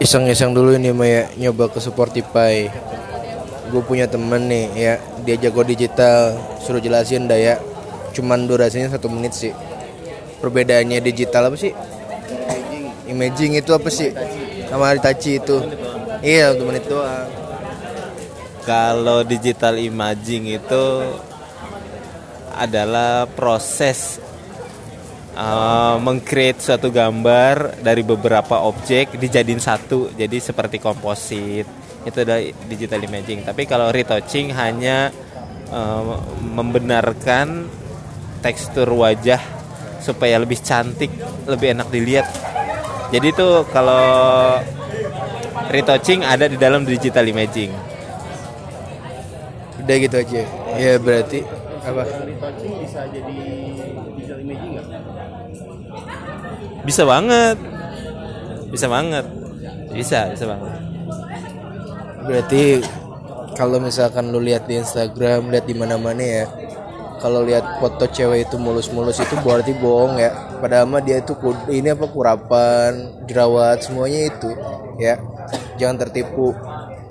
iseng-iseng dulu ini Maya nyoba ke Sportify gue punya temen nih ya. Dia jago digital. Suruh jelasin dah ya. Cuman durasinya satu menit sih. Perbedaannya digital apa sih? Imaging itu apa sih? Sama Hitachi itu. Iya satu menit doang. Kalau digital imaging itu adalah proses uh, mengcreate suatu gambar dari beberapa objek dijadiin satu, jadi seperti komposit. Itu adalah digital imaging. Tapi kalau retouching hanya uh, membenarkan tekstur wajah supaya lebih cantik, lebih enak dilihat. Jadi itu kalau retouching ada di dalam digital imaging. udah gitu aja ya berarti apa retouching bisa jadi digital imaging nggak? Bisa banget. Bisa banget. Bisa, bisa banget. berarti kalau misalkan lu lihat di Instagram lihat di mana-mana ya kalau lihat foto cewek itu mulus-mulus itu berarti bohong ya padahal mah dia itu ini apa kurapan jerawat semuanya itu ya jangan tertipu